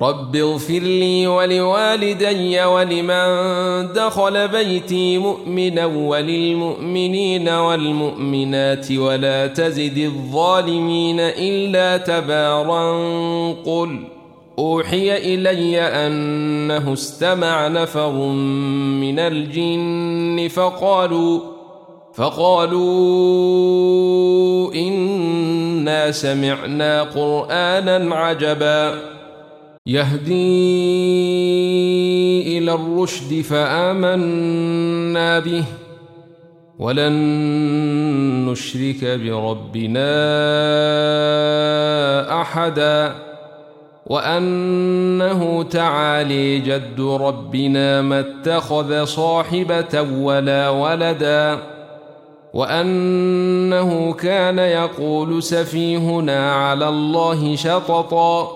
رب اغفر لي ولوالدي ولمن دخل بيتي مؤمنا وللمؤمنين والمؤمنات ولا تزد الظالمين إلا تبارا قل أوحي إلي أنه استمع نفر من الجن فقالوا فقالوا إنا سمعنا قرآنا عجبا يهدي إلى الرشد فآمنا به ولن نشرك بربنا أحدا وأنه تعالي جد ربنا ما اتخذ صاحبة ولا ولدا وأنه كان يقول سفيهنا على الله شططا.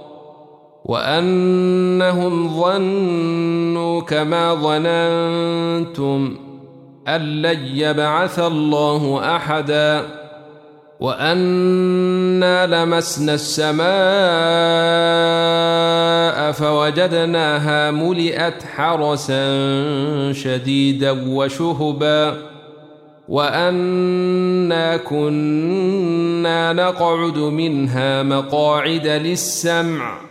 وأنهم ظنوا كما ظننتم أن لن يبعث الله أحدا وأنا لمسنا السماء فوجدناها ملئت حرسا شديدا وشهبا وأنا كنا نقعد منها مقاعد للسمع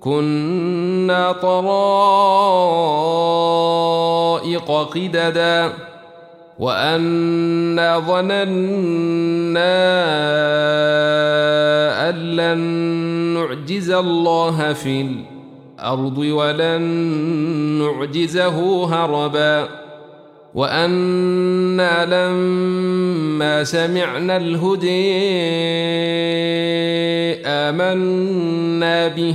كنا طرائق قددا وأنا ظننا أن لن نعجز الله في الأرض ولن نعجزه هربا وأنا لما سمعنا الهدي آمنا به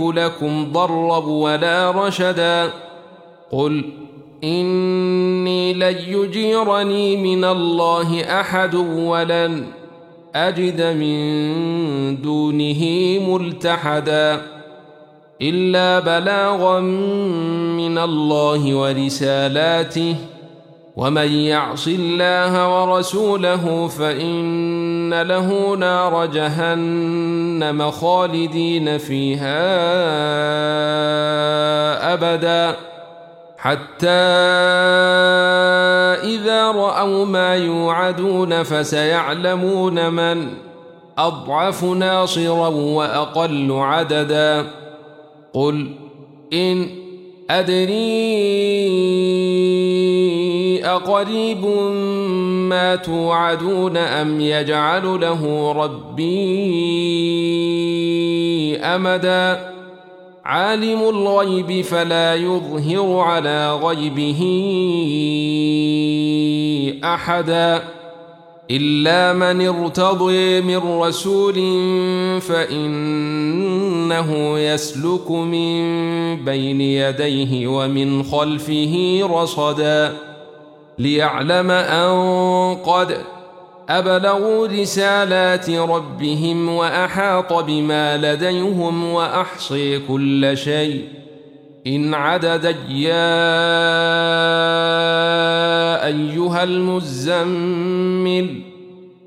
أملك لكم ضرا ولا رشدا قل إني لن يجيرني من الله أحد ولن أجد من دونه ملتحدا إلا بلاغا من الله ورسالاته ومن يعص الله ورسوله فإن له نار جهنم خالدين فيها أبدا حتى إذا رأوا ما يوعدون فسيعلمون من أضعف ناصرا وأقل عددا قل إن أدري أقريب ما توعدون أم يجعل له ربي أمدا؟ عالم الغيب فلا يظهر على غيبه أحدا. إلا من ارتضي من رسول فإنه يسلك من بين يديه ومن خلفه رصدا ليعلم أن قد أبلغوا رسالات ربهم وأحاط بما لديهم وأحصي كل شيء. إن عدد يا أيها المزمل